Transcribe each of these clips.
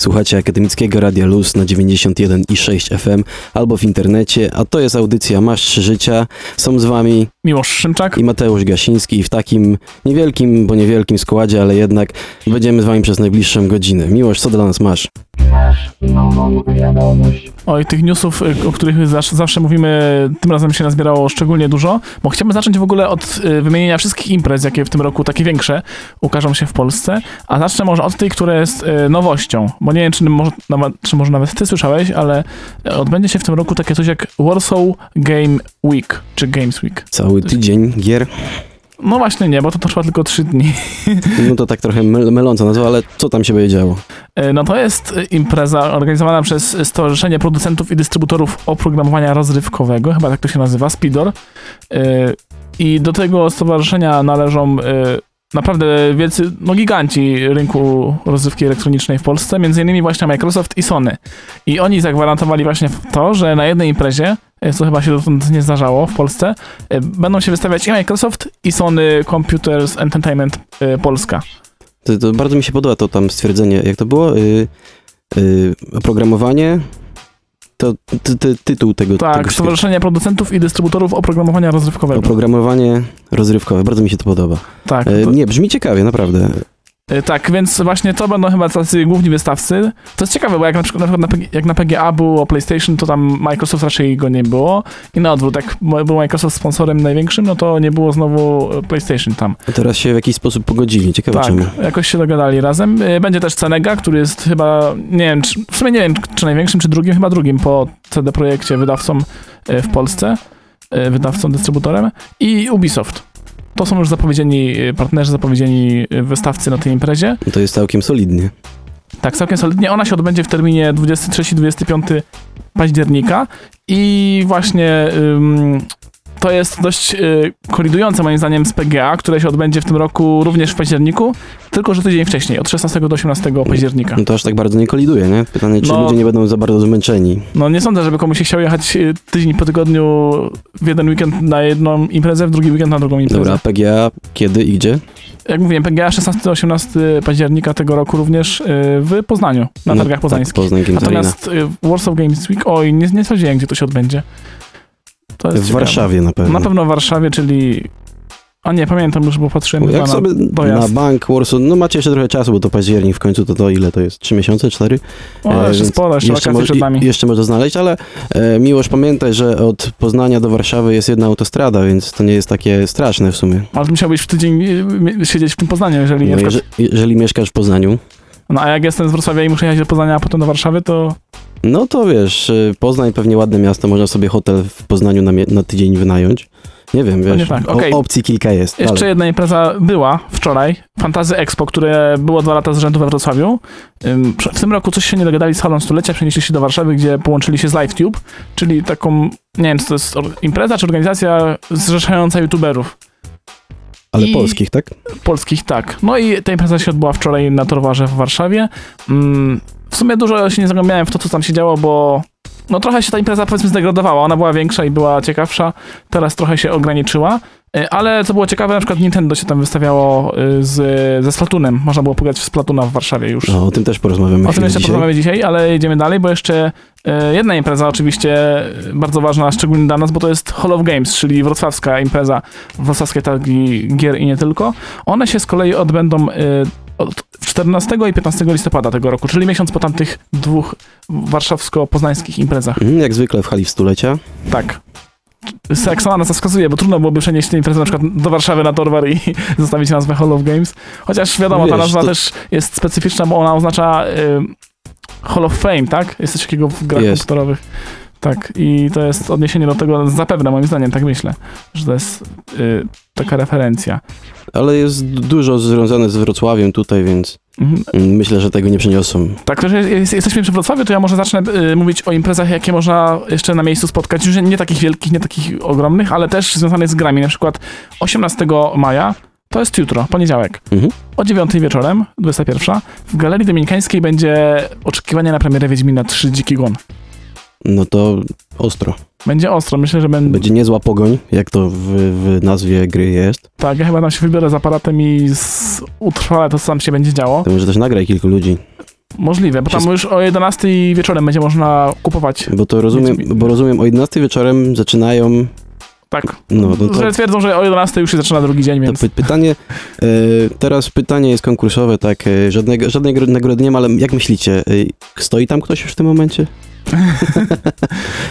Słuchacie Akademickiego Radia Luz na 91,6 FM albo w internecie, a to jest audycja Masz Życia. Są z wami Miłosz Szymczak. i Mateusz Gasiński i w takim niewielkim, bo niewielkim składzie, ale jednak będziemy z wami przez najbliższą godzinę. Miłosz, co dla nas masz? Oj, tych newsów, y, o których zawsze mówimy, tym razem się nazbierało szczególnie dużo, bo chciałbym zacząć w ogóle od y, wymienienia wszystkich imprez, jakie w tym roku, takie większe, ukażą się w Polsce, a zacznę może od tej, która jest y, nowością, bo nie wiem, czy może, nawet, czy może nawet ty słyszałeś, ale odbędzie się w tym roku takie coś jak Warsaw Game Week, czy Games Week. Cały tydzień gier? No właśnie nie, bo to trwa tylko trzy dni. No to tak trochę myl- myląco nazwa, ale co tam się będzie działo? E, No to jest e, impreza organizowana przez Stowarzyszenie Producentów i Dystrybutorów Oprogramowania Rozrywkowego, chyba tak to się nazywa, Spidor. E, I do tego stowarzyszenia należą naprawdę wielcy, no giganci rynku rozrywki elektronicznej w Polsce, między innymi właśnie Microsoft i Sony. I oni zagwarantowali właśnie to, że na jednej imprezie, e, co chyba się dotąd nie zdarzało w Polsce, e, będą się wystawiać i Microsoft i Sony Computers Entertainment e, Polska. To, to bardzo mi się podoba to tam stwierdzenie, jak to było? Y, y, oprogramowanie? To ty, ty, tytuł tego, tego Tak, wszystkiego. Stowarzyszenie Producentów i Dystrybutorów Oprogramowania Rozrywkowego. Oprogramowanie rozrywkowe, bardzo mi się to podoba. tak, E, to, nie, brzmi ciekawie, naprawdę. E, tak, więc właśnie to będą chyba tacy główni wystawcy. To jest ciekawe, bo jak na przykład, na przykład na, jak na PGA było PlayStation, to tam Microsoft raczej go nie było. I na odwrót, jak był Microsoft sponsorem największym, no to nie było znowu e, PlayStation tam. A teraz się w jakiś sposób pogodzili, ciekawe Tak, czemu. jakoś się dogadali razem. E, Będzie też Cenega, który jest chyba, nie wiem, czy, w sumie nie wiem, czy największym, czy drugim, chyba drugim po CD Projekcie wydawcą w Polsce, wydawcą, dystrybutorem i Ubisoft. To są już zapowiedzieni e, partnerzy, zapowiedzieni e, wystawcy na tej imprezie. To jest całkiem solidnie. Tak, całkiem solidnie. Ona się odbędzie w terminie 23-25 października i właśnie ym, to jest dość y, kolidujące moim zdaniem z PGA, które się odbędzie w tym roku również w październiku, tylko że tydzień wcześniej, od 16 do 18 października. No to aż tak bardzo nie koliduje, nie? Pytanie, czy No. ludzie nie będą za bardzo zmęczeni. No nie sądzę, żeby komuś się chciał jechać y, tydzień po tygodniu w jeden weekend na jedną imprezę, w drugi weekend na drugą imprezę. Dobra, PGA kiedy i gdzie? Jak mówiłem, PGA 16-18 października tego roku również y, w Poznaniu, na No, targach poznańskich. Tak, Poznań. Natomiast y, Warsaw Games Week, oj, nie, nie sprawdziłem, gdzie to się odbędzie. To jest W ciekawe. Warszawie na pewno. Na pewno w Warszawie, czyli... A nie, pamiętam już, bo patrzyłem Jak na sobie na dojazd. bank Warsaw, no macie jeszcze trochę czasu, bo to październik w końcu, to to ile to jest? Trzy miesiące, cztery? O, E, jeszcze sporo, jeszcze wakacje mo- przed nami. jeszcze można znaleźć, ale e, miłość pamiętaj, że od Poznania do Warszawy jest jedna autostrada, więc to nie jest takie straszne w sumie. Ale musiałbyś w tydzień mi- siedzieć w tym Poznaniu, jeżeli No, na przykład... jeżeli, jeżeli mieszkasz w Poznaniu, No a jak jestem z Wrocławia i muszę jechać do Poznania, a potem do Warszawy, to... no to wiesz, e, Poznań pewnie ładne miasto, można sobie hotel w Poznaniu na, na tydzień wynająć. Nie wiem, wiesz, tak, o- okej. opcji kilka jest. Jeszcze ale- jedna impreza była wczoraj, Fantazy Expo, które było dwa lata z rzędu we Wrocławiu. W tym roku coś się nie dogadali z halą stulecia, przenieśli się do Warszawy, gdzie połączyli się z LiveTube, czyli taką, nie wiem, czy to jest impreza, czy organizacja zrzeszająca youtuberów ale i- polskich, tak? polskich, tak. No i ta impreza się odbyła wczoraj na Torwarze w Warszawie. Ym, W sumie dużo się nie zagłębiałem w to, co tam się działo, bo no trochę się ta impreza powiedzmy zdegradowała. Ona była większa i była ciekawsza, teraz trochę się ograniczyła. Y, Ale co było ciekawe, na przykład Nintendo się tam wystawiało y, z, ze Splatunem. Można było pograć w Splatuna w Warszawie już. No, o tym też porozmawiamy O tym jeszcze dzisiaj. porozmawiamy dzisiaj, ale jedziemy dalej, bo jeszcze e, jedna impreza oczywiście e, bardzo ważna, szczególnie dla nas, bo to jest Hall of Games, czyli wrocławska impreza, wrocławskie targi gier i nie tylko. One się z kolei odbędą e, od 14 i 15 listopada tego roku, czyli miesiąc po tamtych dwóch warszawsko-poznańskich imprezach. Mhm, jak zwykle w hali w stulecia. Tak. Jak sama nas wskazuje, bo trudno byłoby przenieść tę imprezę na przykład do Warszawy na Torwar i zostawić nazwę Hall of Games. Chociaż wiadomo, ta Wiesz, nazwa to- też jest specyficzna, bo ona oznacza y, Hall of Fame, tak? Jest coś takiego w grach Jest. komputerowych. Tak, i to jest odniesienie do tego zapewne, moim zdaniem, tak myślę, że to jest y, taka referencja. Ale jest dużo związane z Wrocławiem tutaj, więc Mhm. myślę, że tego nie przyniosą. Tak, to, że jest, jesteśmy przy Wrocławiu, to ja może zacznę y, mówić o imprezach, jakie można jeszcze na miejscu spotkać. Już nie takich wielkich, nie takich ogromnych, ale też związanych z grami. Na przykład 18 maja, to jest jutro, poniedziałek. Mhm. O 9 wieczorem, 21, w Galerii Dominikańskiej będzie oczekiwanie na premierę Wiedźmina 3 Dziki Gon. No to ostro. Będzie ostro, myślę, że będę... Będzie niezła pogoń, jak to w, w nazwie gry jest. Tak, ja chyba tam się wybiorę z aparatem i z... utrwalę to, co tam się będzie działo. To może też nagraj kilku ludzi. Możliwe, bo tam już o 11 wieczorem będzie można kupować. Bo to rozumiem, bo rozumiem, o 11 wieczorem zaczynają, Tak. no, no to, Że twierdzą, że o 11 już się zaczyna drugi dzień, to więc... py- pytanie, e, teraz pytanie jest konkursowe, tak, e, żadnego, żadnej gro- nagrody nie ma, ale jak myślicie, e, stoi tam ktoś już w tym momencie?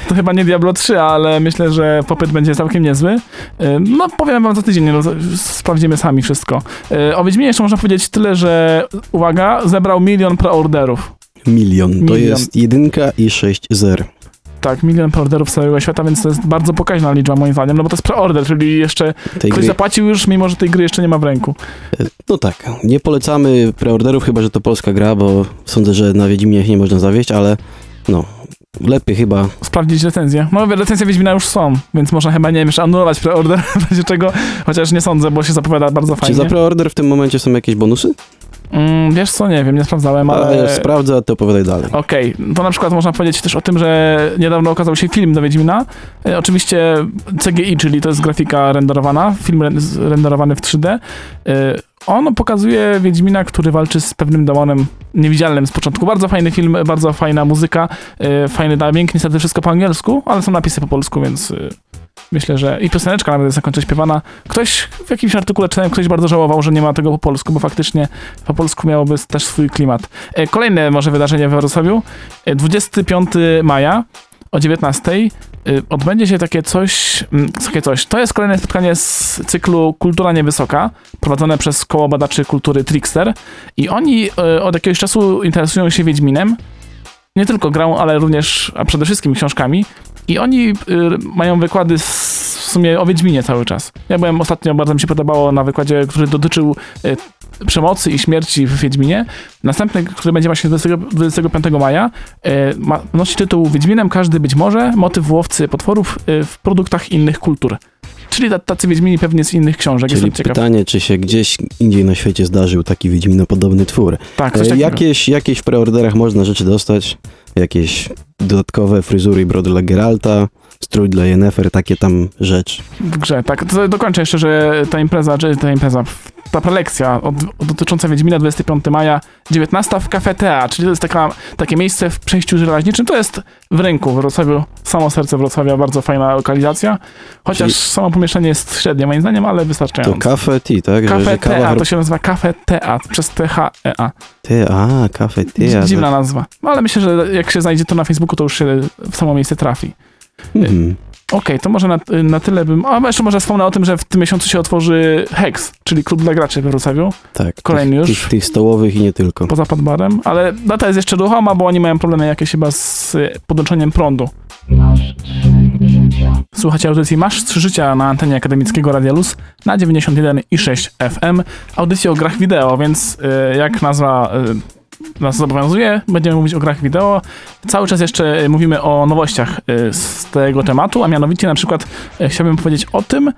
To chyba nie Diablo 3, ale myślę, że popyt będzie całkiem niezły. No, powiem wam za tydzień, no, sprawdzimy sami wszystko. O Wiedźminie jeszcze można powiedzieć tyle, że, uwaga, zebrał milion preorderów. Milion, to Milion. jest jedynka i sześć zer. Tak, milion preorderów z całego świata, więc to jest bardzo pokaźna liczba moim zdaniem, no bo to jest preorder, czyli jeszcze Tej ktoś gry, zapłacił już, mimo że tej gry jeszcze nie ma w ręku. no tak, nie polecamy preorderów, chyba, że to polska gra, bo sądzę, że na Wiedźminie nie można zawieść, ale no, lepiej chyba Sprawdzić recenzję. No, recenzje Wiedźmina już są, więc można chyba, nie wiem, jeszcze anulować preorder, w razie czego, chociaż nie sądzę, bo się zapowiada bardzo Czy fajnie. za preorder w tym momencie są jakieś bonusy? Mm, wiesz co, nie wiem, nie sprawdzałem, ale... Ale sprawdzę, a ty opowiadaj dalej. Okej, to na przykład można powiedzieć też o tym, że niedawno okazał się film do Wiedźmina. E, oczywiście CGI, czyli to jest grafika renderowana, film z- renderowany w 3D. E, on pokazuje Wiedźmina, który walczy z pewnym demonem niewidzialnym z początku. Bardzo fajny film, bardzo fajna muzyka, e, fajny dźwięk, niestety wszystko po angielsku, ale są napisy po polsku, więc e, myślę, że i pioseneczka nawet jest na końcu śpiewana. Ktoś w jakimś artykule czytałem, ktoś bardzo żałował, że nie ma tego po polsku, bo faktycznie po polsku miałoby też swój klimat. E, Kolejne może wydarzenie we Wrocławiu. E, 25 maja o 19 y, odbędzie się takie coś, mm, takie coś. To jest kolejne spotkanie z cyklu Kultura Niewysoka, prowadzone przez koło badaczy kultury Trickster i oni od jakiegoś czasu interesują się Wiedźminem. Nie tylko grą, ale również, a przede wszystkim książkami. I oni y, mają wykłady w sumie o Wiedźminie cały czas. Ja byłem ostatnio, bardzo mi się podobało na wykładzie, który dotyczył y, przemocy i śmierci w Wiedźminie. Następny, który będzie właśnie 20, 25 maja, e, ma, nosi tytuł Wiedźminem każdy być może, motyw łowcy potworów e, w produktach innych kultur. Czyli ta- tacy Wiedźmini pewnie z innych książek. Czyli Jestem ciekaw. pytanie, czy się gdzieś indziej na świecie zdarzył taki Wiedźminopodobny twór. Tak, coś E, takiego. jakieś, jakieś w preorderach można rzeczy dostać, jakieś dodatkowe fryzury i brody dla Geralta, strój dla Yennefer, takie tam rzeczy. w grze. Tak, to dokończę jeszcze, że ta impreza, czy ta impreza, ta prelekcja od, dotycząca Wiedźmina 25 maja, 19 w Cafe Tea, czyli to jest taka, takie miejsce w przejściu żelaźniczym, to jest w rynku w Wrocławiu, samo serce Wrocławia, bardzo fajna lokalizacja, chociaż Czyli- samo pomieszczenie jest średnie moim zdaniem, ale To wystarczająco. kafe tea, tak? Że- Cafe że kawa Tea, herb- to się nazywa Cafe Tea, przez T-H-E-A. Te, a, kafe tea. Dziwna nazwa. No, ale myślę, że jak się znajdzie to na Facebooku, to już się w samo miejsce trafi. Mhm. Okej, to może na, na tyle bym... A jeszcze może wspomnę o tym, że w tym miesiącu się otworzy Hex, czyli klub dla graczy we Wrocławiu, Tak. Kolejny tych, już? Tych, tych stołowych i nie tylko. poza Padbarem, ale data jest jeszcze ruchoma, bo oni mają problemy jakieś chyba z y, podłączeniem prądu. Słuchacie audycji Masz 3 Życia na antenie akademickiego Radia Luz na 91,6 FM. Audycji o grach wideo, więc y, jak nazwa y, nas zobowiązuje, będziemy mówić o grach wideo. Cały czas jeszcze y, mówimy o nowościach y, z tego tematu, a mianowicie na przykład y, chciałbym powiedzieć o tym,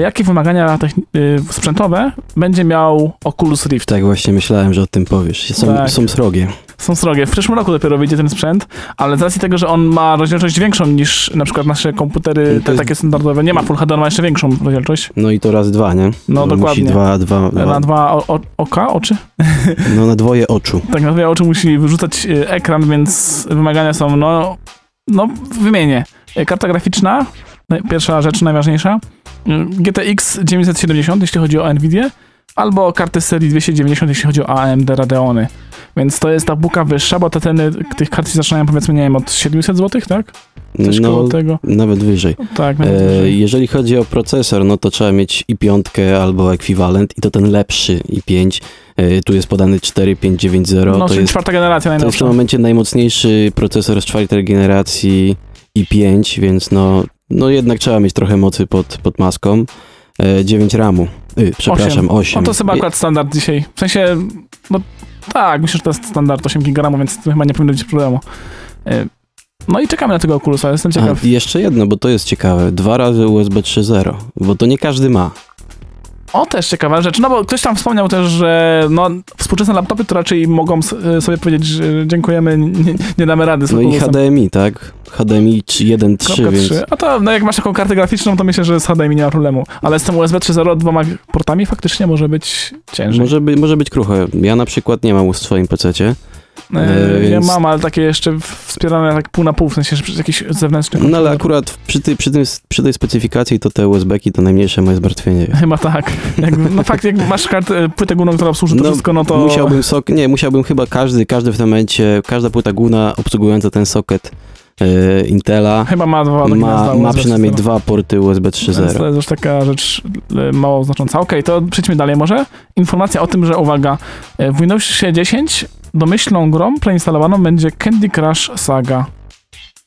jakie wymagania y, sprzętowe będzie miał Oculus Rift. Tak właśnie myślałem, że o tym powiesz. Są, Tak. są srogie. Są srogie. W przyszłym roku dopiero wyjdzie ten sprzęt, ale z racji tego, że on ma rozdzielczość większą niż na przykład nasze komputery, te jest- takie standardowe, nie ma Full HD, on ma jeszcze większą rozdzielczość. No i to raz dwa, nie? No, dokładnie. Dwa, dwa, dwa Na dwa o, o, oka, oczy? no na dwoje oczu. Tak, na dwie oczy musi wyrzucać y, ekran, więc wymagania są, no, no wymienię. Karta graficzna, naj- pierwsza rzecz, najważniejsza. GTX 970, jeśli chodzi o Nvidia, albo karty serii 290, jeśli chodzi o AMD Radeony. Więc to jest ta buka wyższa, bo te ceny tych kart się zaczynają powiedzmy, nie wiem, od 700 zł, tak? Coś No, koło tego. nawet wyżej. Tak, nawet E, wyżej. jeżeli chodzi o procesor, no to trzeba mieć i piątkę albo ekwiwalent i to ten lepszy i5. E, tu jest podany 4590. No, to, czyli jest, czwarta generacja to jest w najnowsza. tym momencie najmocniejszy procesor z czwartej generacji i5, więc no, no jednak trzeba mieć trochę mocy pod, pod maską. E, 9 RAMu. Y, przepraszam, 8. No to chyba akurat standard dzisiaj. W sensie, no tak, myślę, że to jest standard 8 GB, więc to chyba nie powinno być problemu. Y, No i czekamy na tego Oculusa, jestem ciekaw. A, jeszcze jedno, bo to jest ciekawe. Dwa razy USB 3.0, bo to nie każdy ma. O, też ciekawa rzecz. No bo ktoś tam wspomniał też, że no, współczesne laptopy to raczej mogą y, sobie powiedzieć, że dziękujemy, nie, nie damy rady No i. HDMI, tak? HDMI 1.3, Kropka więc... A to no jak masz taką kartę graficzną, to myślę, że z HDMI nie ma problemu. Ale z tym USB 3.0 dwoma portami faktycznie może być ciężej. Może, by, może być kruche. Ja na przykład nie mam w swoim PC-cie. E, Ja więc- mam, ale takie jeszcze wspierane tak pół na pół, w sensie że przez jakiś zewnętrzny No ale akurat przy, tej, przy, tym, przy tej specyfikacji to te USB-ki to najmniejsze moje zmartwienie. Chyba tak. Jakby, no fakt, jak masz kartę, płytę główną, która obsłuży to No, wszystko, no to... Musiałbym sok, nie, musiałbym chyba każdy, każdy w tym momencie, każda płyta główna obsługująca ten socket e, Intela Chyba ma dwa takie ma, ma przynajmniej 3.0. dwa porty USB Więc to 3.0. jest już taka rzecz e, mało znacząca. Okej, to przejdźmy dalej może. Informacja o tym, że uwaga, e, w Windowsie 10 domyślną grą preinstalowaną będzie Candy Crush Saga.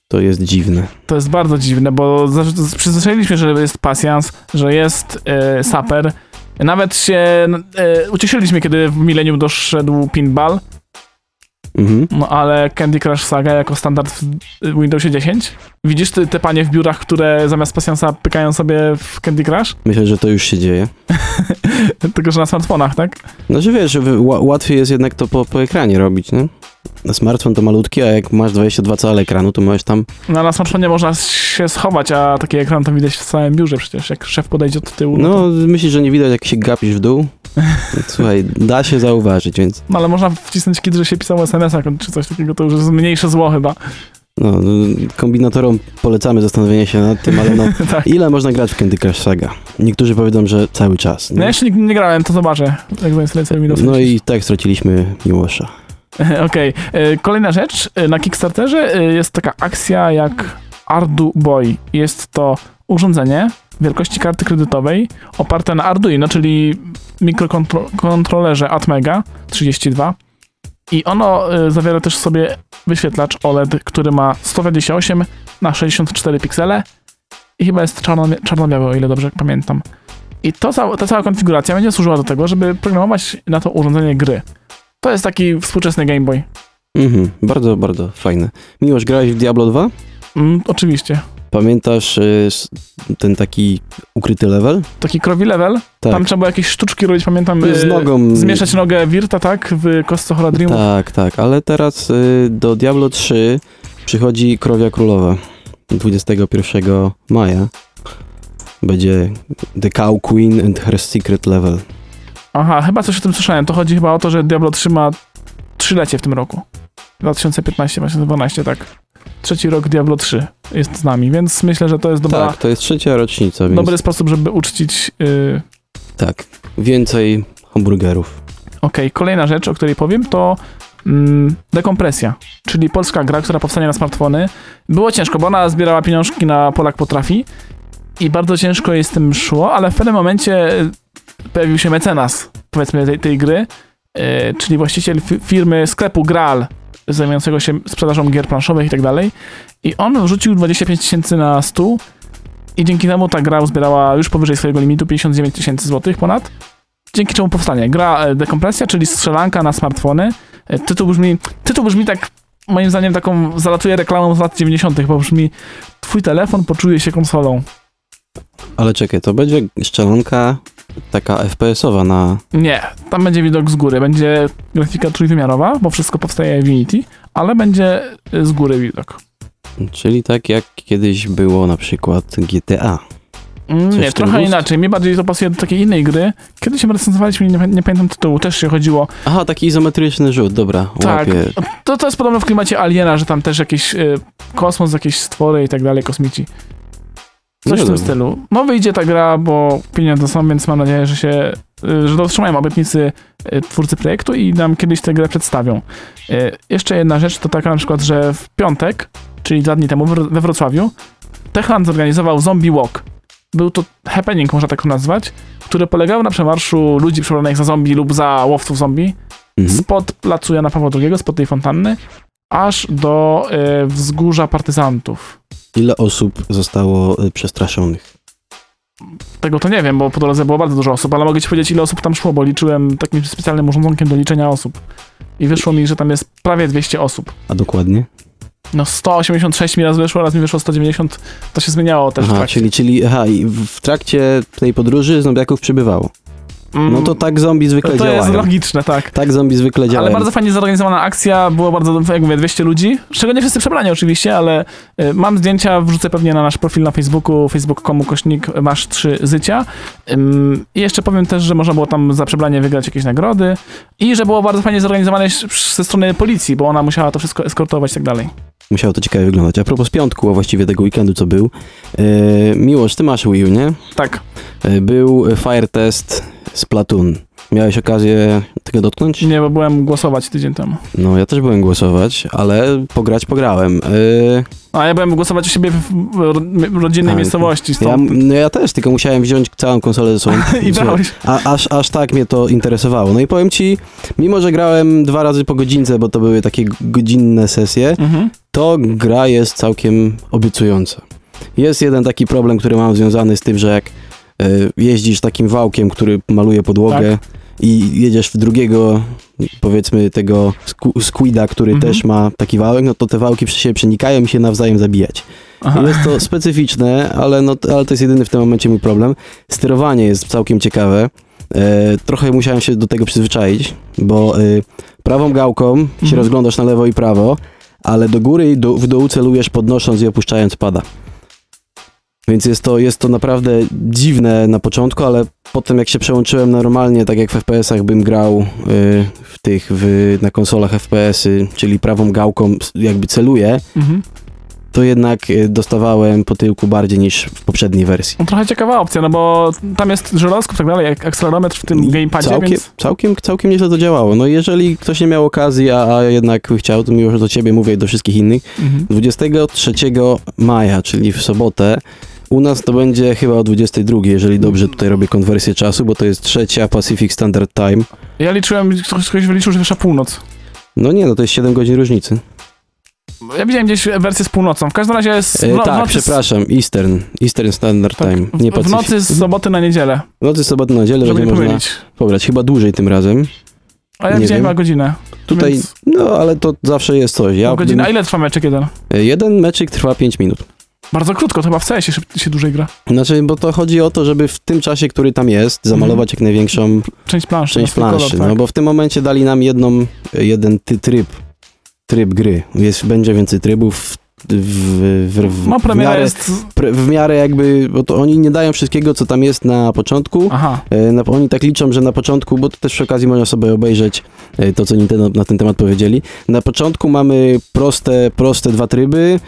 To jest dziwne. To jest bardzo dziwne, bo przyzwyczailiśmy, że jest pasjans, że jest e, saper. Nawet się e, ucieszyliśmy, kiedy w Millennium doszedł pinball, Mhm. no ale Candy Crush Saga jako standard w Windowsie 10. Widzisz ty, te panie w biurach, które zamiast pasjansa pykają sobie w Candy Crush? Myślę, że to już się dzieje. Tylko, że na smartfonach, tak? No, że wiesz, łatwiej jest jednak to po, po ekranie robić, nie? Na smartfon to malutki, a jak masz 22 cale ekranu, to możesz tam... No, na smartfonie można się schować, a taki ekran to widać w całym biurze przecież. Jak szef podejdzie od tyłu, no, No, to, myślisz, że nie widać, jak się gapisz w dół? Słuchaj, da się zauważyć, więc... no ale można wcisnąć kiedy, że się pisało SMS-a czy coś takiego, to już jest mniejsze zło chyba. No, no, kombinatorom polecamy zastanowienie się nad tym, ale no, tak. ile można grać w Candy Crush Saga? Niektórzy powiedzą, że cały czas. No Nie? jeszcze nigdy nie grałem, to zobaczę, jak zainstaluję Windows. No i tak straciliśmy Miłosza. Okej, e, kolejna rzecz. E, Na Kickstarterze e, jest taka akcja jak Ardu Boy. Jest to urządzenie wielkości karty kredytowej oparte na Arduino, czyli mikrokontrolerze Atmega 32. I ono e, zawiera też w sobie wyświetlacz OLED, który ma 128 na 64 piksele i chyba jest czarno, czarno-biały, o ile dobrze pamiętam. I to, ta cała konfiguracja będzie służyła do tego, żeby programować na to urządzenie gry. To jest taki współczesny Game Boy. Mhm, bardzo, bardzo fajne. Miłosz, grałeś w Diablo 2? Mm, oczywiście. Pamiętasz y, ten taki ukryty level? Taki krowi level. Tak. Tam trzeba było jakieś sztuczki robić, pamiętam. z y, nogą. Zmieszać nogę Wirta, tak? W kostce Horadrimu. Tak, tak, ale teraz y, do Diablo 3 przychodzi Krowia Królowa 21 maja. Będzie The Cow Queen and Her Secret Level. Aha, chyba coś o tym słyszałem. To chodzi chyba o to, że Diablo 3 ma trzylecie w tym roku. 2015-2012, tak. Trzeci rok Diablo 3 jest z nami, więc myślę, że to jest dobra, Tak, to jest trzecia rocznica, więc dobry sposób, żeby uczcić. Yy... tak, więcej hamburgerów. Okej, kolejna rzecz, o której powiem, to mm, dekompresja, czyli polska gra, która powstanie na smartfony. Było ciężko, bo ona zbierała pieniążki na Polak Potrafi i bardzo ciężko jej z tym szło, ale w pewnym momencie y, pojawił się mecenas, powiedzmy, tej, tej gry, y, czyli właściciel fi- firmy sklepu Graal, zajmującego się sprzedażą gier planszowych i tak dalej. I on wrzucił 25 tysięcy na stół i dzięki temu ta gra uzbierała już powyżej swojego limitu 59 tysięcy złotych ponad. Dzięki czemu powstanie gra e, dekompresja, czyli strzelanka na smartfony. E, Tytuł brzmi, tytuł brzmi tak, moim zdaniem, taką zalatuje reklamą z lat 90., bo brzmi Twój telefon poczuje się konsolą. Ale czekaj, to będzie szczelonka taka FPS-owa na... Nie, tam będzie widok z góry. Będzie grafika trójwymiarowa, bo wszystko powstaje w Unity, ale będzie e, z góry widok. Czyli tak jak kiedyś było na przykład GTA. Mm, Coś Nie, trochę gust? inaczej. Mi bardziej to pasuje do takiej innej gry. Kiedyś się recenzowaliśmy, nie, nie pamiętam tytułu, też się chodziło. Aha, taki izometryczny rzut, dobra, Tak, łapię. to, to jest podobno w klimacie Aliena, że tam też jakiś e, kosmos, jakieś stwory i tak dalej, kosmici. Coś w tym stylu. No wyjdzie ta gra, bo pieniądze są, więc mam nadzieję, że się, y, że dotrzymają obietnicy y, twórcy projektu i nam kiedyś tę grę przedstawią. Y, Jeszcze jedna rzecz to taka na przykład, że w piątek, czyli dwa dni temu we Wrocławiu, Techland zorganizował Zombie Walk. Był to happening, można tak to nazwać, który polegał na przemarszu ludzi przebranych za zombie lub za łowców zombie Mhm. spod placu Jana Pawła II, spod tej fontanny, aż do y, wzgórza partyzantów. Ile osób zostało y, przestraszonych? Tego to nie wiem, bo po drodze było bardzo dużo osób, ale mogę ci powiedzieć, ile osób tam szło, bo liczyłem takim specjalnym urządzonkiem do liczenia osób. I wyszło mi, że tam jest prawie 200 osób. A dokładnie? No 186 mi raz wyszło, raz mi wyszło 190. To się zmieniało też w Aha, trakcie. czyli, czyli aha, i w w trakcie tej podróży zombiaków przybywało. Mm, No to tak zombie zwykle to działają. jest logiczne, tak. Tak zombie zwykle działają. Ale bardzo fajnie zorganizowana akcja, było bardzo, jak mówię, 200 ludzi, z czego nie wszyscy przebrani oczywiście, ale y, mam zdjęcia, wrzucę pewnie na nasz profil na Facebooku, facebook.com kośnik masz trzy zycia. Ym, I jeszcze powiem też, że można było tam za przebranie wygrać jakieś nagrody i że było bardzo fajnie zorganizowane ze strony policji, bo ona musiała to wszystko eskortować i tak dalej. Musiało to ciekawie wyglądać. A propos piątku, a właściwie tego weekendu, co był. Miłosz, ty masz Wii U, nie? Tak, E, Był Fire Test z Platoon. Miałeś okazję tego dotknąć? nie, bo byłem głosować tydzień temu. No, ja też byłem głosować, ale pograć pograłem. E, A ja byłem głosować u siebie w ro- rodzinnej Tak. miejscowości. Ja, Stąd... no ja też, tylko musiałem wziąć całą konsolę ze sobą. I brałeś. A, aż, aż tak mnie to interesowało. No i powiem ci, mimo że grałem dwa razy po godzince, bo to były takie godzinne sesje, Mhm. to gra jest całkiem obiecująca. Jest jeden taki problem, który mam związany z tym, że jak jeździsz takim wałkiem, który maluje podłogę i jedziesz w drugiego, powiedzmy tego squida, który Mhm. też ma taki wałek, no to te wałki przy siebie przenikają i się nawzajem zabijać. Aha. Jest to specyficzne, ale, no, ale to jest jedyny w tym momencie mój problem. Sterowanie jest całkiem ciekawe. E, trochę musiałem się do tego przyzwyczaić, bo e, prawą gałką się Mhm. rozglądasz na lewo i prawo, ale do góry i do, w dół celujesz podnosząc i opuszczając pada. Więc jest to, jest to naprawdę dziwne na początku, ale potem jak się przełączyłem normalnie, tak jak w FPS-ach bym grał y, w tych, w, na konsolach FPS-y, czyli prawą gałką jakby celuję, Mhm. to jednak y, dostawałem po tyłku bardziej niż w poprzedniej wersji. No, trochę ciekawa opcja, no bo tam jest żelazko i tak dalej, jak akcelerometr w tym I gamepadzie, całkiem, więc... całkiem, całkiem nieźle to działało. No jeżeli ktoś nie miał okazji, a, a jednak chciał, to miło, że do ciebie mówię i do wszystkich innych. Mhm. 23 maja, czyli w sobotę, u nas to będzie chyba o 22, jeżeli dobrze tutaj robię konwersję czasu, bo to jest trzecia Pacific Standard Time. Ja liczyłem, ktoś ktoś wyliczył, że wyszła północ. No nie, no to jest 7 godzin różnicy. Ja widziałem gdzieś wersję z północą. W każdym razie jest... E, w no- w tak, nocy przepraszam, Eastern, Eastern Standard tak, Time, w- nie w, Pacific. nocy z soboty na niedzielę, W nocy z soboty na niedzielę żeby nie można pobrać, chyba dłużej tym razem. A ja nie widziałem wiem. godzinę. Tutaj, Więc no ale to zawsze jest coś. Ja godzinę. A bym- ile trwa meczek jeden? e, jeden meczyk trwa 5 minut. Bardzo krótko, to chyba w CS się, dłużej gra. Znaczy, bo to chodzi o to, żeby w tym czasie, który tam jest, zamalować jak największą Część planszy. część planszy. kolor, No tak. bo w tym momencie dali nam jedną, jeden ty, tryb, tryb gry. Jest, będzie więcej trybów w, w, w, w, No w, miarę, jest... pre- w miarę jakby, bo to oni nie dają wszystkiego, co tam jest na początku. Aha. E, Na, oni tak liczą, że na początku, bo to też przy okazji można sobie obejrzeć e, to, co Nintendo na ten temat powiedzieli. Na początku mamy proste, proste dwa tryby,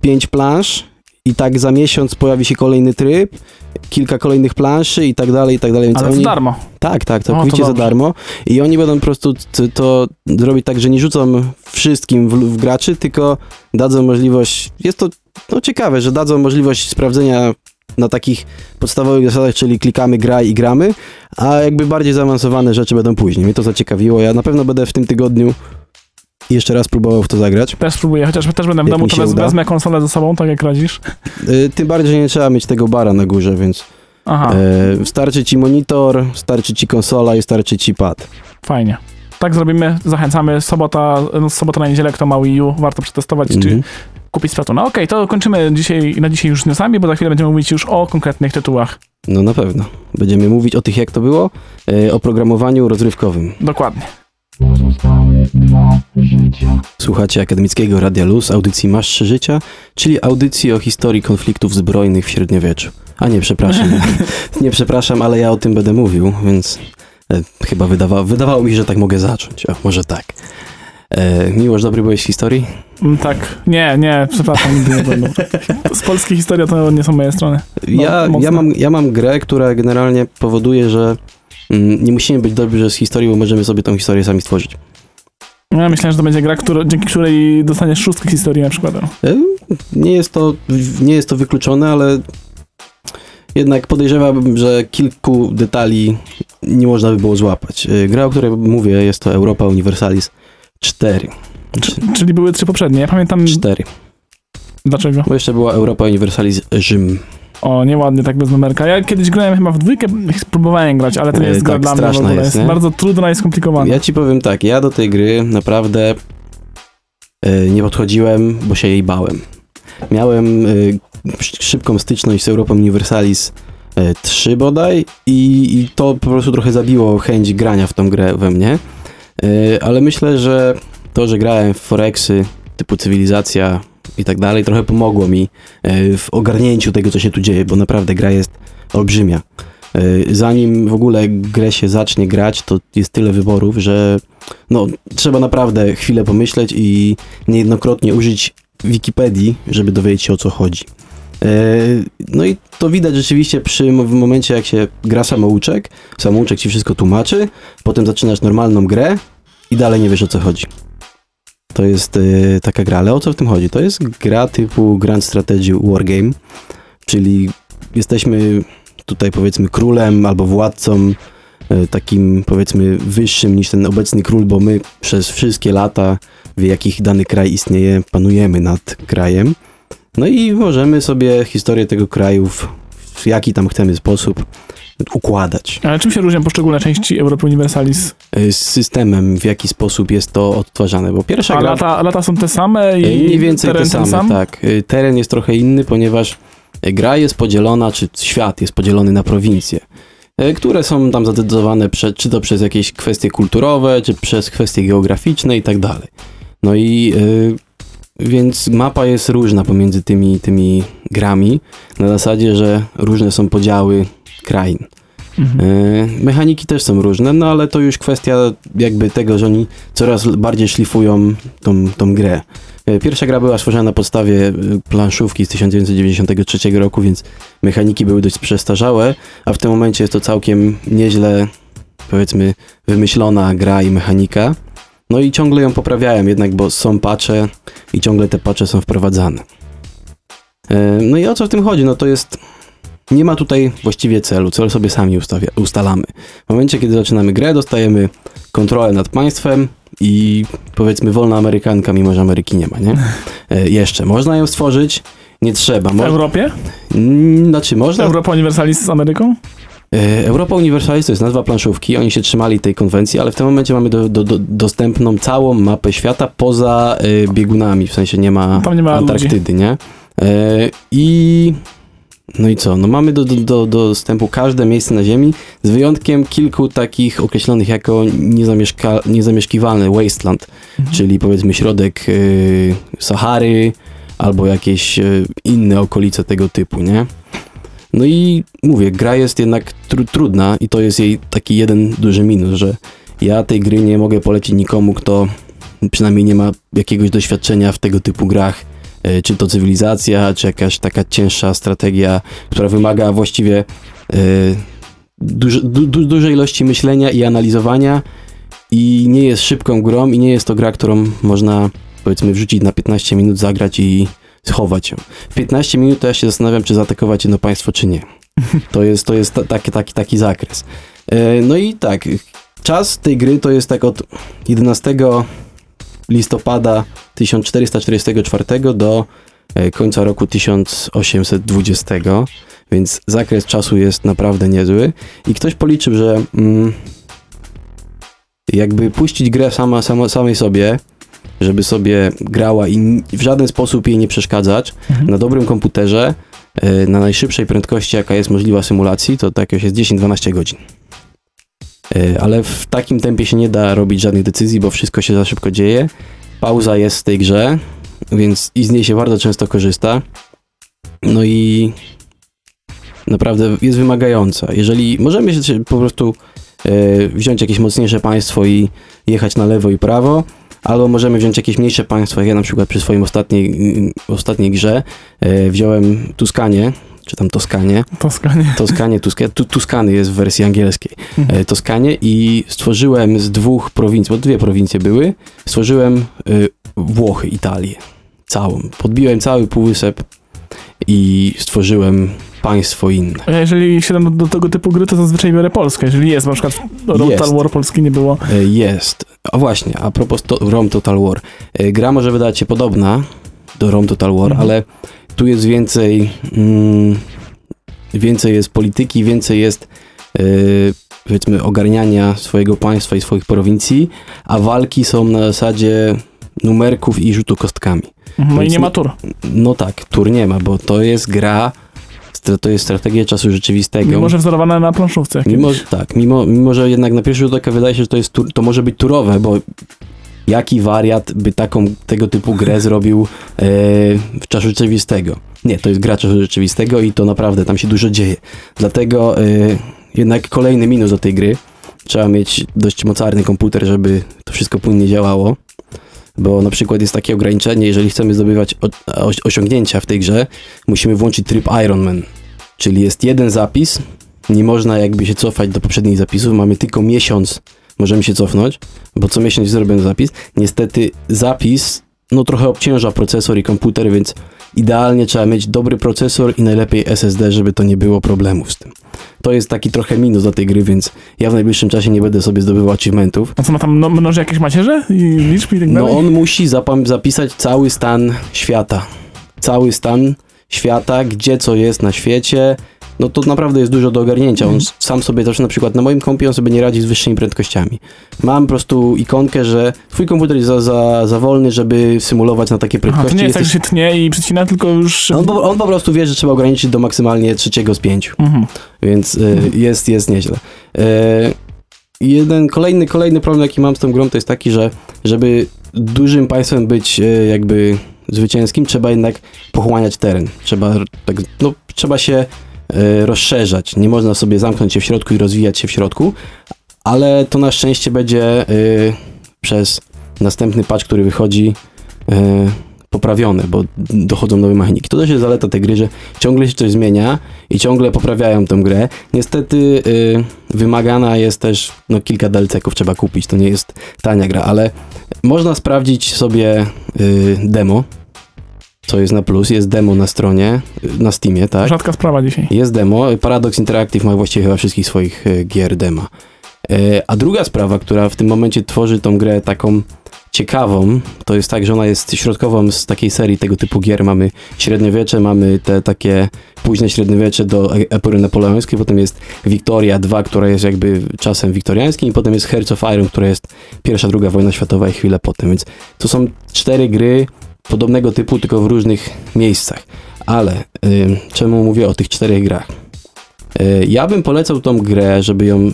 pięć plansz i tak za miesiąc pojawi się kolejny tryb, kilka kolejnych planszy i tak dalej, i tak dalej. Więc Ale oni, za darmo. tak, tak, całkowicie za dobrze. darmo. I oni będą po prostu to zrobić tak, że nie rzucą wszystkim w, w graczy, tylko dadzą możliwość, jest to no, ciekawe, że dadzą możliwość sprawdzenia na takich podstawowych zasadach, czyli klikamy graj i gramy, a jakby bardziej zaawansowane rzeczy będą później. Mnie to zaciekawiło. Ja na pewno będę w tym tygodniu jeszcze raz próbował w to zagrać. Też spróbuję, chociaż też będę w domu, to wez, wezmę konsolę ze sobą, tak jak radzisz. Y, Tym bardziej, nie trzeba mieć tego bara na górze, więc Aha, e, starczy ci monitor, starczy ci konsola i starczy ci pad. fajnie. Tak zrobimy, zachęcamy. Sobota, no, sobota na niedzielę, kto ma Wii U, warto przetestować, czy Mhm. kupić Splatuna. Okej, to kończymy dzisiaj, na dzisiaj już newsami, bo za chwilę będziemy mówić już o konkretnych tytułach. No na pewno. Będziemy mówić o tych, jak to było, e, o programowaniu rozrywkowym. Dokładnie. Słuchacie Akademickiego Radia Luz, audycji Masz Życia, czyli audycji o historii konfliktów zbrojnych w średniowieczu. A nie, przepraszam. nie przepraszam, ale ja o tym będę mówił, więc e, chyba wydawa wydawało mi się, że tak mogę zacząć. O, może tak. E, Miłosz, dobry byłeś w historii? Mm, Tak, nie, nie, przepraszam, nigdy nie będę. Z polskiej historii to nie są moje strony. No, ja, mocno. ja, mam, ja mam grę, która generalnie powoduje, że nie musimy być dobrzy z historii, bo możemy sobie tą historię sami stworzyć. Ja myślałem, że to będzie gra, którą, dzięki której dostaniesz szóstkę historii na przykład. E, Nie jest to, nie jest to wykluczone, ale jednak podejrzewałbym, że kilku detali nie można by było złapać. E, Gra, o której mówię, jest to Europa Universalis 4. Czyli były trzy poprzednie. Ja pamiętam 4. dlaczego. Bo jeszcze była Europa Universalis Rzym. O, nieładnie tak bez numerka. Ja kiedyś grałem chyba w dwójkę, próbowałem grać, ale to nie E, jest gra tak, dla mnie w ogóle. jest, Jest, bardzo trudna i skomplikowana. Ja ci powiem tak, ja do tej gry naprawdę e, nie podchodziłem, bo się jej bałem. Miałem e, sz- szybką styczność z Europą Universalis e, trzy bodaj i, i to po prostu trochę zabiło chęć grania w tą grę we mnie. E, ale myślę, że to, że grałem w Forexy typu cywilizacja i tak dalej, trochę pomogło mi e, w ogarnięciu tego, co się tu dzieje, bo naprawdę gra jest olbrzymia. E, Zanim w ogóle grę się zacznie grać, to jest tyle wyborów, że no, trzeba naprawdę chwilę pomyśleć i niejednokrotnie użyć Wikipedii, żeby dowiedzieć się o co chodzi. E, No i to widać rzeczywiście przy w momencie, jak się gra samouczek, samouczek ci wszystko tłumaczy, potem zaczynasz normalną grę i dalej nie wiesz o co chodzi. To jest e, taka gra, ale o co w tym chodzi? To jest gra typu Grand Strategy Wargame, czyli jesteśmy tutaj powiedzmy królem albo władcą, e, takim powiedzmy wyższym niż ten obecny król, bo my przez wszystkie lata, w jakich dany kraj istnieje, panujemy nad krajem. No i możemy sobie historię tego kraju w, w jaki tam chcemy sposób układać. Ale czym się różnią poszczególne części Europy Universalis? E, Z systemem, w jaki sposób jest to odtwarzane, bo pierwsza A gra... lata, lata są te same i E, Mniej więcej teren te same, sam? tak. Y, Teren jest trochę inny, ponieważ y, gra jest podzielona, czy świat jest podzielony na prowincje, y, które są tam zadecydowane prze, czy to przez jakieś kwestie kulturowe, czy przez kwestie geograficzne i tak dalej. No i y, więc mapa jest różna pomiędzy tymi, tymi grami, na zasadzie, że różne są podziały krain. Mhm. E, Mechaniki też są różne, no ale to już kwestia jakby tego, że oni coraz bardziej szlifują tą, tą grę. E, Pierwsza gra była stworzona na podstawie e, planszówki z 1993 roku, więc mechaniki były dość przestarzałe, a w tym momencie jest to całkiem nieźle, powiedzmy, wymyślona gra i mechanika. No i ciągle ją poprawiałem jednak, bo są patche i ciągle te patche są wprowadzane. No i o co w tym chodzi? No to jest nie ma tutaj właściwie celu, cel sobie sami ustawia, ustalamy. W momencie, kiedy zaczynamy grę, dostajemy kontrolę nad państwem i powiedzmy wolna Amerykanka, mimo że Ameryki nie ma, nie? E, jeszcze, można ją stworzyć, nie trzeba. W Mo- Europie? Mm, znaczy, można... Europa Universalis z Ameryką? E, Europa Universalis to jest nazwa planszówki, oni się trzymali tej konwencji, ale w tym momencie mamy do, do, do, dostępną całą mapę świata poza e, biegunami, w sensie nie ma, Tam nie ma Antarktydy, nie? E, I no i co? No mamy do, do, do dostępu każde miejsce na Ziemi, z wyjątkiem kilku takich określonych jako niezamieszka, niezamieszkiwalny wasteland, Mhm. czyli powiedzmy środek y, Sahary albo jakieś y, inne okolice tego typu, nie? No i mówię, gra jest jednak tru, trudna i to jest jej taki jeden duży minus, że ja tej gry nie mogę polecić nikomu, kto przynajmniej nie ma jakiegoś doświadczenia w tego typu grach, czy to cywilizacja, czy jakaś taka cięższa strategia, która wymaga właściwie e, du, du, dużej ilości myślenia i analizowania i nie jest szybką grą i nie jest to gra, którą można powiedzmy wrzucić na 15 minut, zagrać i schować ją. W 15 minut to ja się zastanawiam, czy zaatakować jedno państwo, czy nie. To jest, to jest ta, taki, taki, taki zakres. E, No i tak, czas tej gry to jest tak od 11 listopada 1444 do e, końca roku 1820, więc zakres czasu jest naprawdę niezły. I ktoś policzył, że mm, jakby puścić grę sama, sama, samej sobie, żeby sobie grała i w żaden sposób jej nie przeszkadzać, Mhm. na dobrym komputerze, e, na najszybszej prędkości, jaka jest możliwa symulacji, to tak jest 10-12 godzin. E, Ale w takim tempie się nie da robić żadnych decyzji, bo wszystko się za szybko dzieje. Pauza jest w tej grze, więc i z niej się bardzo często korzysta. No i naprawdę jest wymagająca. Jeżeli możemy się po prostu e, wziąć jakieś mocniejsze państwo i jechać na lewo i prawo, albo możemy wziąć jakieś mniejsze państwo, jak ja na przykład przy swoim ostatniej, ostatniej grze e, wziąłem Tuskanię, czy tam Toskanię, Toskanie. Toskanie, Tuska, tu, Tuskany jest w wersji angielskiej, Mhm. e, Toskanię i stworzyłem z dwóch prowincji, bo dwie prowincje były, stworzyłem e, Włochy, Italię, całą. Podbiłem cały półwysep i stworzyłem państwo inne. Ja jeżeli siadam do, do tego typu gry, to zazwyczaj biorę Polskę. Jeżeli jest, na przykład Total Jest. War Polski nie było. E, Jest. A właśnie, a propos to, Rome Total War. Gra może wydać się podobna do Rome Total War, Mhm. ale tu jest więcej mm, więcej jest polityki, więcej jest e, powiedzmy ogarniania swojego państwa i swoich prowincji, a walki są na zasadzie numerków i rzutu kostkami. Mhm. No i nie ma tur. No tak, tur nie ma, bo to jest gra to jest strategia czasu rzeczywistego. Mimo, że wzorowane na planszówce. Mimo, tak, mimo, mimo, że jednak na pierwszy rzut oka wydaje się, że to, jest, tur- to może być turowe, bo jaki wariat by taką, tego typu grę zrobił e, w czasu rzeczywistego? Nie, to jest gra czasu rzeczywistego i to naprawdę tam się dużo dzieje. Dlatego e, jednak kolejny minus do tej gry. Trzeba mieć dość mocarny komputer, żeby to wszystko płynnie działało. Bo na przykład jest takie ograniczenie, jeżeli chcemy zdobywać osiągnięcia w tej grze, musimy włączyć tryb Ironman. Czyli jest jeden zapis, nie można jakby się cofać do poprzednich zapisów, mamy tylko miesiąc, możemy się cofnąć, bo co miesiąc robiony zapis. Niestety zapis, no trochę obciąża procesor i komputer, więc idealnie trzeba mieć dobry procesor i najlepiej SSD, żeby to nie było problemów z tym. To jest taki trochę minus do tej gry, więc ja w najbliższym czasie nie będę sobie zdobywał achievementów. A co ma tam no, mnoży jakieś macierze i liczby i tak No dalej? on musi zapisać cały stan świata. Cały stan świata, gdzie co jest na świecie. No to naprawdę jest dużo do ogarnięcia. On Mhm. sam sobie też na przykład na moim kompie on sobie nie radzi z wyższymi prędkościami. Mam po prostu ikonkę, że twój komputer jest za, za, za wolny, żeby symulować na takie Aha, to prędkości. nie jest tak, że Jesteś- się tnie i przycina, tylko już... on, po, on po prostu wie, że trzeba ograniczyć do maksymalnie trzeciego z pięciu. Mhm. Więc y, jest, jest nieźle. Y, jeden kolejny, kolejny problem, jaki mam z tą grą, to jest taki, że żeby dużym państwem być y, jakby zwycięskim, trzeba jednak pochłaniać teren. Trzeba, tak, no, trzeba się rozszerzać. Nie można sobie zamknąć się w środku i rozwijać się w środku, ale to na szczęście będzie y, przez następny patch, który wychodzi, y, poprawione, bo dochodzą nowe mechaniki. To też jest zaleta tej gry, że ciągle się coś zmienia i ciągle poprawiają tę grę. Niestety y, wymagana jest też, no kilka DLC-ków trzeba kupić, to nie jest tania gra, ale można sprawdzić sobie y, demo, co jest na plus, jest demo na stronie, na Steamie, tak? Rzadka sprawa dzisiaj. Jest demo. Paradox Interactive ma właściwie chyba wszystkich swoich e, gier dema. E, A druga sprawa, która w tym momencie tworzy tą grę taką ciekawą, to jest tak, że ona jest środkową z takiej serii tego typu gier. Mamy średniowiecze, mamy te takie późne średniowiecze do e- epory napoleońskiej, potem jest Wiktoria 2, która jest jakby czasem wiktoriańskim i potem jest Hearts of Iron, która jest pierwsza, druga wojna światowa i chwilę potem, więc to są cztery gry podobnego typu, tylko w różnych miejscach. Ale y, czemu mówię o tych czterech grach? Y, ja bym polecał tą grę, żeby ją,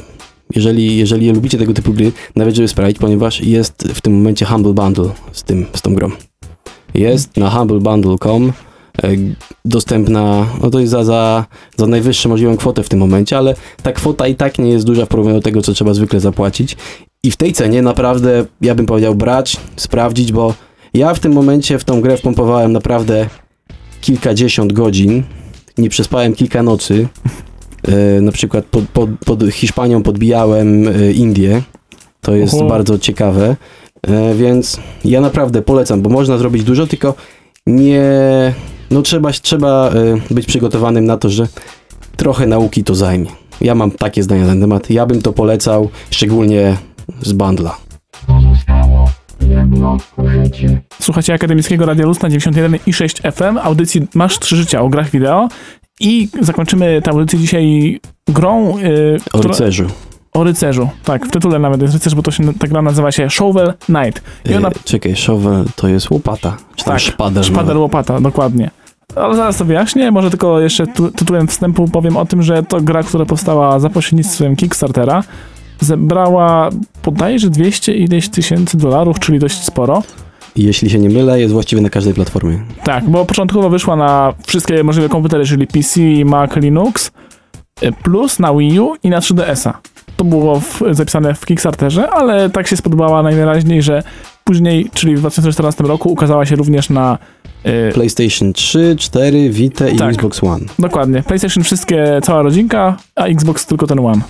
jeżeli, jeżeli lubicie tego typu gry, nawet żeby sprawdzić, ponieważ jest w tym momencie Humble Bundle z, tym, z tą grą. Jest na humblebundle.com y, dostępna, no to jest za, za, za najwyższą możliwą kwotę w tym momencie, ale ta kwota i tak nie jest duża w porównaniu do tego, co trzeba zwykle zapłacić. I w tej cenie naprawdę, ja bym powiedział, brać, sprawdzić, bo ja w tym momencie w tą grę wpompowałem naprawdę kilkadziesiąt godzin. Nie przespałem kilka nocy. E, na przykład pod, pod, pod Hiszpanią podbijałem e, Indię. To jest Oho. bardzo ciekawe. E, więc ja naprawdę polecam, bo można zrobić dużo, tylko nie. No trzeba, trzeba być przygotowanym na to, że trochę nauki to zajmie. Ja mam takie zdania na ten temat. Ja bym to polecał, szczególnie z bundla. Słuchajcie Akademickiego Radia Luz na 91 i 6 FM, audycji Masz trzy życia o grach wideo i zakończymy tę audycję dzisiaj grą yy, O która- rycerzu. o rycerzu. Tak, w tytule nawet jest rycerz, bo to się, ta gra nazywa się Shovel Knight. I ona, E, czekaj, shovel to jest łopata. Czy Tak, szpader nawet. łopata, dokładnie. Ale zaraz to wyjaśnię, może tylko jeszcze tu, tytułem wstępu powiem o tym, że to gra, która powstała za pośrednictwem Kickstartera, zebrała bodajże 200 ileś tysięcy dolarów, czyli dość sporo. I Jeśli się nie mylę, jest właściwie na każdej platformie. Tak, bo początkowo wyszła na wszystkie możliwe komputery, czyli PC, Mac, Linux, y, plus na Wii U i na 3DS-a. To było w, zapisane w Kickstarterze, ale tak się spodobała najwyraźniej, że później, czyli w 2014 roku, ukazała się również na y, PlayStation 3, 4, Vita i Tak. Xbox One. Dokładnie. PlayStation wszystkie, cała rodzinka, a Xbox tylko ten One.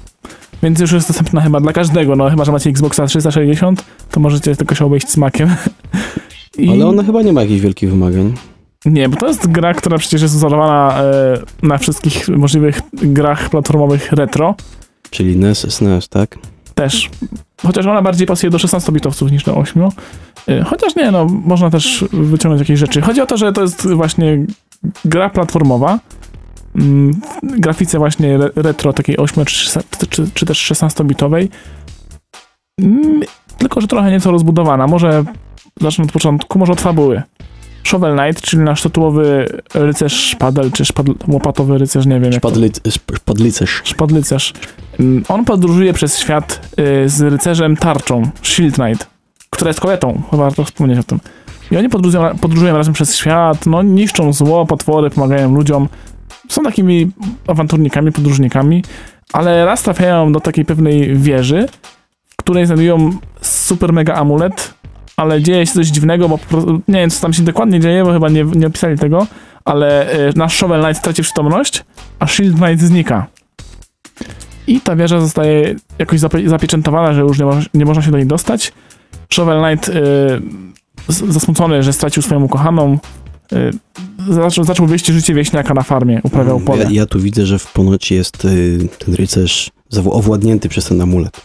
Więc już jest dostępna chyba dla każdego, no chyba, że macie Xboxa 360, to możecie tylko się obejść smakiem. I... Ale ona chyba nie ma jakichś wielkich wymagań. Nie, bo to jest gra, która przecież jest wzorowana e, na wszystkich możliwych grach platformowych retro. Czyli NES, SNES, tak? Też. Chociaż ona bardziej pasuje do 16-bitowców niż do 8. E, chociaż nie, no, można też wyciągnąć jakieś rzeczy. Chodzi o to, że to jest właśnie gra platformowa. Mm, W grafice właśnie re- retro, takiej 8 czy, czy, czy też 16-bitowej. Mm, Tylko, że trochę nieco rozbudowana. Może zacznę od początku, może od fabuły. Shovel Knight, czyli nasz tytułowy rycerz szpadel, czy szpadl, łopatowy rycerz, nie wiem Szpadli, szp- szpadlicerz. szpadlycerz. Mm, On podróżuje przez świat y, z rycerzem tarczą, Shield Knight, która jest kobietą, chyba warto wspomnieć o tym. I oni podróżują, podróżują razem przez świat, no niszczą zło, potwory, pomagają ludziom. Są takimi awanturnikami, podróżnikami, ale raz trafiają do takiej pewnej wieży, w której znajdują super mega amulet, ale dzieje się coś dziwnego, bo nie wiem co tam się dokładnie dzieje, bo chyba nie, nie opisali tego, ale y, nasz Shovel Knight traci przytomność, a Shield Knight znika. I ta wieża zostaje jakoś zape- zapieczętowana, że już nie, mo- nie można się do niej dostać. Shovel Knight y, zasmucony, że stracił swoją ukochaną, y, zaczął, zaczął wieść życie wieśniaka na farmie, uprawiał pole. Ja, ja tu widzę, że w ponoci jest y, ten rycerz owładnięty przez ten amulet.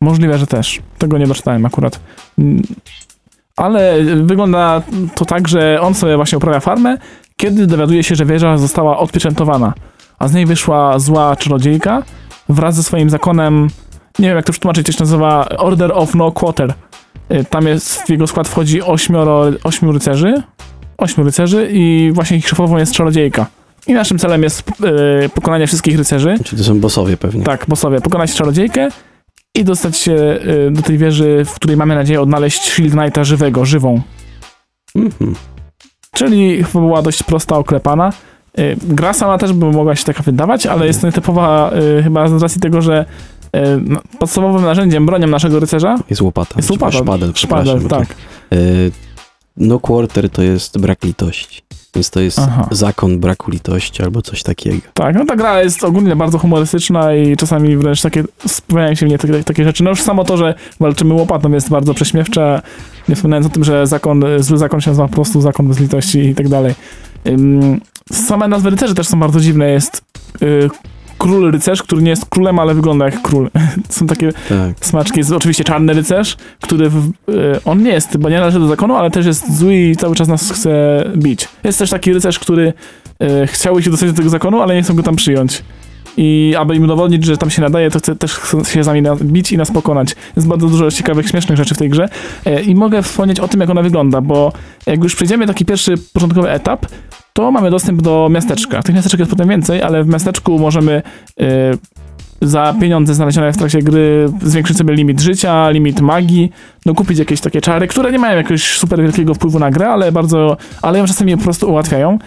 Możliwe, że też. Tego nie doczytałem akurat. Mm, Ale wygląda to tak, że on sobie właśnie uprawia farmę, kiedy dowiaduje się, że wieża została odpieczętowana, a z niej wyszła zła czarodziejka wraz ze swoim zakonem, nie wiem jak to przetłumaczyć, to się nazywa Order of No Quarter. Y, Tam jest, w jego skład wchodzi ośmioro, ośmiu rycerzy, ośmiu rycerzy i właśnie ich szefową jest czarodziejka. I naszym celem jest y, pokonanie wszystkich rycerzy. Czyli to są bossowie pewnie. Tak, bossowie, pokonać czarodziejkę i dostać się y, do tej wieży, w której mamy nadzieję odnaleźć Shield Knighta żywego, żywą. Mhm. Czyli chyba była dość prosta, oklepana. Y, Gra sama też by mogła się taka wydawać, ale jest to nietypowa chyba z racji tego, że no, podstawowym narzędziem, bronią naszego rycerza Jest łopata. jest łopata. Szpadel, Szpadel, to- tak. No quarter to jest brak litości. Więc to jest Aha. zakon braku litości albo coś takiego. Tak, no ta gra jest ogólnie bardzo humorystyczna i czasami wręcz takie, spojawiają się w niej takie, takie rzeczy. No już samo to, że walczymy łopatą jest bardzo prześmiewcze, nie wspominając o tym, że zakon, zły zakon się nazywa po prostu zakon bez litości i tak dalej. Same nazwy rycerzy też są bardzo dziwne. Jest y, król rycerz, który nie jest królem, ale wygląda jak król. są takie Tak. smaczki. Jest oczywiście czarny rycerz, który w, y, on nie jest, bo nie należy do zakonu, ale też jest zły i cały czas nas chce bić. Jest też taki rycerz, który y, chciałby się dostać do tego zakonu, ale nie chcą go tam przyjąć. I aby im udowodnić, że tam się nadaje, to chce też się z nami na- bić i nas pokonać. Jest bardzo dużo ciekawych, śmiesznych rzeczy w tej grze. E, I mogę wspomnieć o tym, jak ona wygląda, bo jak już przejdziemy taki pierwszy początkowy etap, to mamy dostęp do miasteczka. Tych miasteczek jest potem więcej, ale w miasteczku możemy y, za pieniądze znalezione w trakcie gry zwiększyć sobie limit życia, limit magii, no kupić jakieś takie czary, które nie mają jakiegoś super wielkiego wpływu na grę, ale bardzo, ale ją czasami po prostu ułatwiają.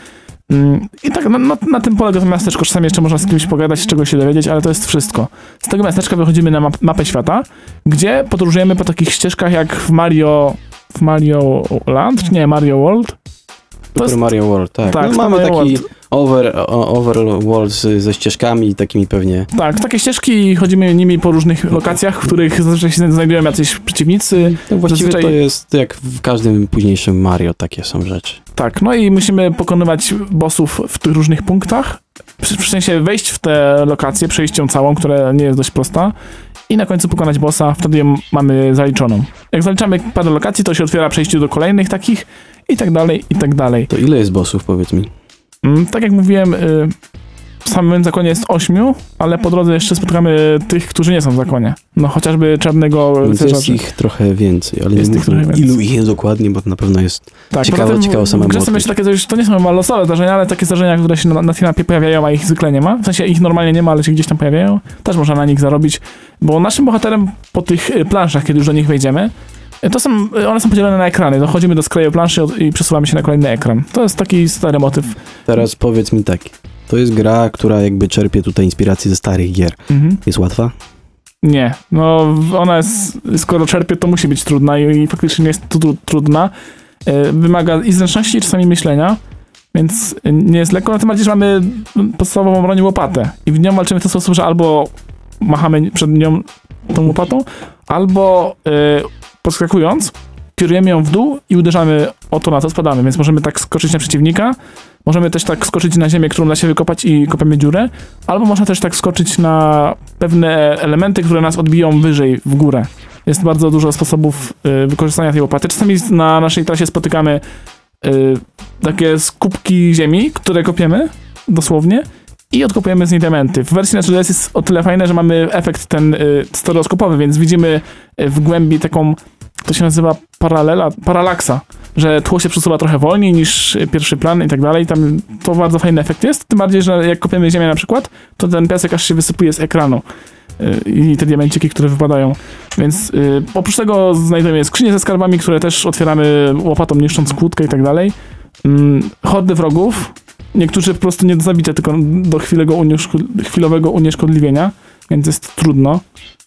Mm, I tak na, na, na tym polega to miasteczko. Czasami jeszcze można z kimś pogadać, czegoś się dowiedzieć, ale to jest wszystko. Z tego miasteczka wychodzimy na map, mapę świata, gdzie podróżujemy po takich ścieżkach jak w Mario w Mario Land, czy nie, Mario World. Super Mario World, tak. tak, no, mamy Mario taki World. over, overworld ze ścieżkami takimi pewnie. Tak, takie ścieżki i chodzimy nimi po różnych lokacjach, w których zazwyczaj się znajdują jacyś przeciwnicy. No, właściwie Zazwyczaj- to jest jak w każdym późniejszym Mario, takie są rzeczy. Tak, no i musimy pokonywać bossów w tych różnych punktach. W, w sensie wejść w te lokacje, przejść ją całą, która nie jest dość prosta. I na końcu pokonać bossa, wtedy ją mamy zaliczoną. Jak zaliczamy parę lokacji, to się otwiera przejście do kolejnych takich i tak dalej, i tak dalej. To ile jest bossów, powiedz mi? Mm, Tak jak mówiłem, y, w samym zakonie jest ośmiu, ale po drodze jeszcze spotkamy tych, którzy nie są w zakonie. No chociażby czarnego rycerza. jest ich trochę więcej, ale Jest nie mówmy więcej. ilu ich jest dokładnie, bo to na pewno jest... Tak, Ciekawe- ciekawe w grze są jeszcze takie coś, to nie są losowe zdarzenia, ale takie zdarzenia, które się na, na mapie pojawiają, a ich zwykle nie ma. W sensie ich normalnie nie ma, ale się gdzieś tam pojawiają. Też można na nich zarobić, bo naszym bohaterem po tych y, planszach, kiedy już do nich wejdziemy, y, to są, one są podzielone na ekrany. Dochodzimy do skraju planszy i przesuwamy się na kolejny ekran. To jest taki stary motyw. Teraz powiedz mi tak, to jest gra, która jakby czerpie tutaj inspirację ze starych gier. Mhm. Jest łatwa? Nie, no ona jest, skoro czerpie, to musi być trudna i, i faktycznie jest tu, trudna. E, Wymaga i zręczności, i czasami myślenia, więc nie jest lekko, na tym bardziej, że mamy podstawową broń łopatę i w nią walczymy w ten sposób, że albo machamy przed nią tą łopatą, albo e, podskakując, kierujemy ją w dół i uderzamy o to, na co spadamy, więc możemy tak skoczyć na przeciwnika, możemy też tak skoczyć na ziemię, którą da się wykopać i kopiemy dziurę, albo można też tak skoczyć na pewne elementy, które nas odbiją wyżej, w górę. Jest bardzo dużo sposobów y, wykorzystania tej łopaty. Czasami na naszej trasie spotykamy y, takie skupki ziemi, które kopiemy, dosłownie, i odkopujemy z niej diamenty. W wersji na 3DS jest o tyle fajne, że mamy efekt ten y, stereoskopowy, więc widzimy y, w głębi taką, to się nazywa paralela, paralaksa, że tło się przesuwa trochę wolniej niż pierwszy plan i tak dalej. Tam to bardzo fajny efekt jest. Tym bardziej, że jak kopiemy ziemię na przykład, to ten piasek aż się wysypuje z ekranu. Y, I te diamenciki, które wypadają. Więc y, oprócz tego znajdujemy skrzynie ze skarbami, które też otwieramy łopatą, niszcząc kłódkę i tak dalej. Mm, hordy wrogów. Niektórzy po prostu nie do zabicia, tylko do chwilowego, unieszko- chwilowego unieszkodliwienia, więc jest trudno.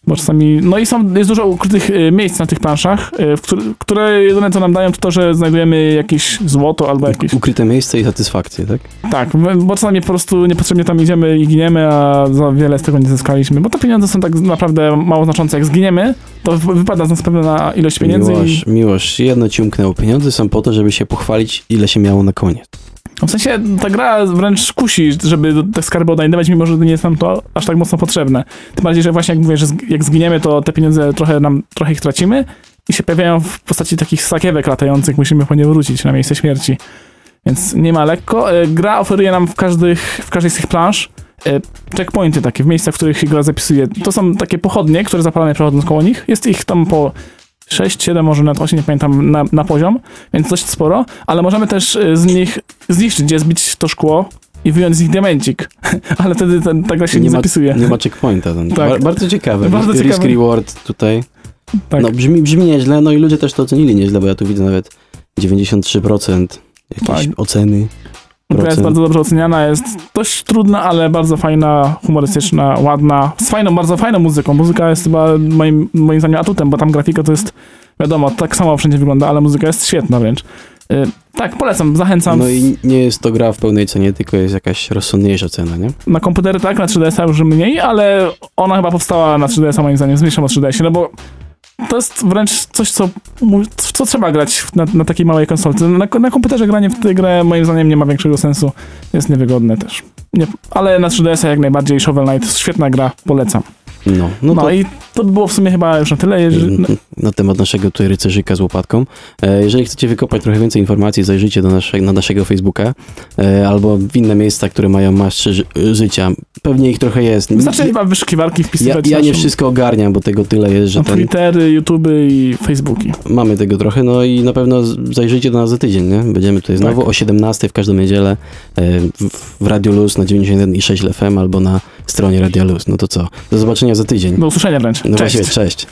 Bo czasami, no i są, jest dużo ukrytych y, miejsc na tych planszach, w które, które jedyne co nam dają to to, że znajdujemy jakieś złoto albo jakieś... Ukryte miejsce i satysfakcję, tak? Tak, bo czasami po prostu niepotrzebnie tam idziemy i giniemy, a za wiele z tego nie zyskaliśmy, bo te pieniądze są tak naprawdę mało znaczące. Jak zginiemy, to wy- wypada z nas pewna ilość pieniędzy i Miłość, miłość, jedno ci umknęło. Pieniądze są po to, żeby się pochwalić, ile się miało na koniec. W sensie ta gra wręcz kusi, żeby te skarby odnajdywać, mimo że nie jest nam to aż tak mocno potrzebne. Tym bardziej, że właśnie jak mówię, że jak zginiemy, to te pieniądze trochę nam, trochę ich tracimy i się pojawiają w postaci takich sakiewek latających, musimy po nie wrócić na miejsce śmierci. Więc nie ma lekko. E, Gra oferuje nam w, każdych, w każdej z tych plansz e, checkpointy takie, w miejscach, w których się gra zapisuje. To są takie pochodnie, które zapalamy przechodząc koło nich. Jest ich tam po 6, 7, może nawet 8, nie pamiętam, na, na poziom, więc dość sporo, ale możemy też e, z nich zniszczyć, gdzie zbić to szkło i wyjąć z nich diamencik. ale wtedy ten, ta gra się nie, ma, zapisuje. Nie ma checkpointa. Ten. Tak. Bar- bardzo ciekawe. Bardzo Risk ciekawe. reward tutaj. Tak. No brzmi, brzmi nieźle, no i ludzie też to ocenili nieźle, bo ja tu widzę nawet 93% jakieś Tak. oceny. Gra jest bardzo dobrze oceniana, jest dość trudna, ale bardzo fajna, humorystyczna, ładna, z fajną, bardzo fajną muzyką. Muzyka jest chyba moim, moim zdaniem atutem, bo tam grafika to jest, wiadomo, tak samo wszędzie wygląda, ale muzyka jest świetna wręcz. Y, tak, polecam, zachęcam. No i nie jest to gra w pełnej cenie, tylko jest jakaś rozsądniejsza cena, nie? Na komputery tak, na 3DS-a już mniej, ale ona chyba powstała na 3DS-a moim zdaniem, z mniejszą o 3DS-ie, no bo to jest wręcz coś, co, co trzeba grać na, na takiej małej konsolce. Na, na komputerze granie w tę grę moim zdaniem nie ma większego sensu, jest niewygodne też. Nie, ale na 3DS-a jak najbardziej Shovel Knight, świetna gra, polecam. No, no No, to i to by było w sumie chyba już na tyle. Jeżeli, no, na temat naszego tutaj rycerzyka z łopatką. E, Jeżeli chcecie wykopać trochę więcej informacji, zajrzyjcie do nasze, na naszego Facebooka e, albo w inne miejsca, które mają ży życia. Pewnie ich trochę jest. wystarczy chyba wyszukiwarki Ja, wpisywać ja nie naszą- wszystko ogarniam, bo tego tyle jest, że na ten, Twittery, YouTuby i Facebooki. mamy tego trochę, no i na pewno zajrzyjcie do nas za tydzień, nie? Będziemy tutaj znowu Tak. o 17 w każdą niedzielę e, w, w Radio Luz na 91,6 FM albo na stronie Radio Luz. No to co? Do zobaczenia za tydzień. Do usłyszenia wręcz. No Cześć. właściwie, cześć.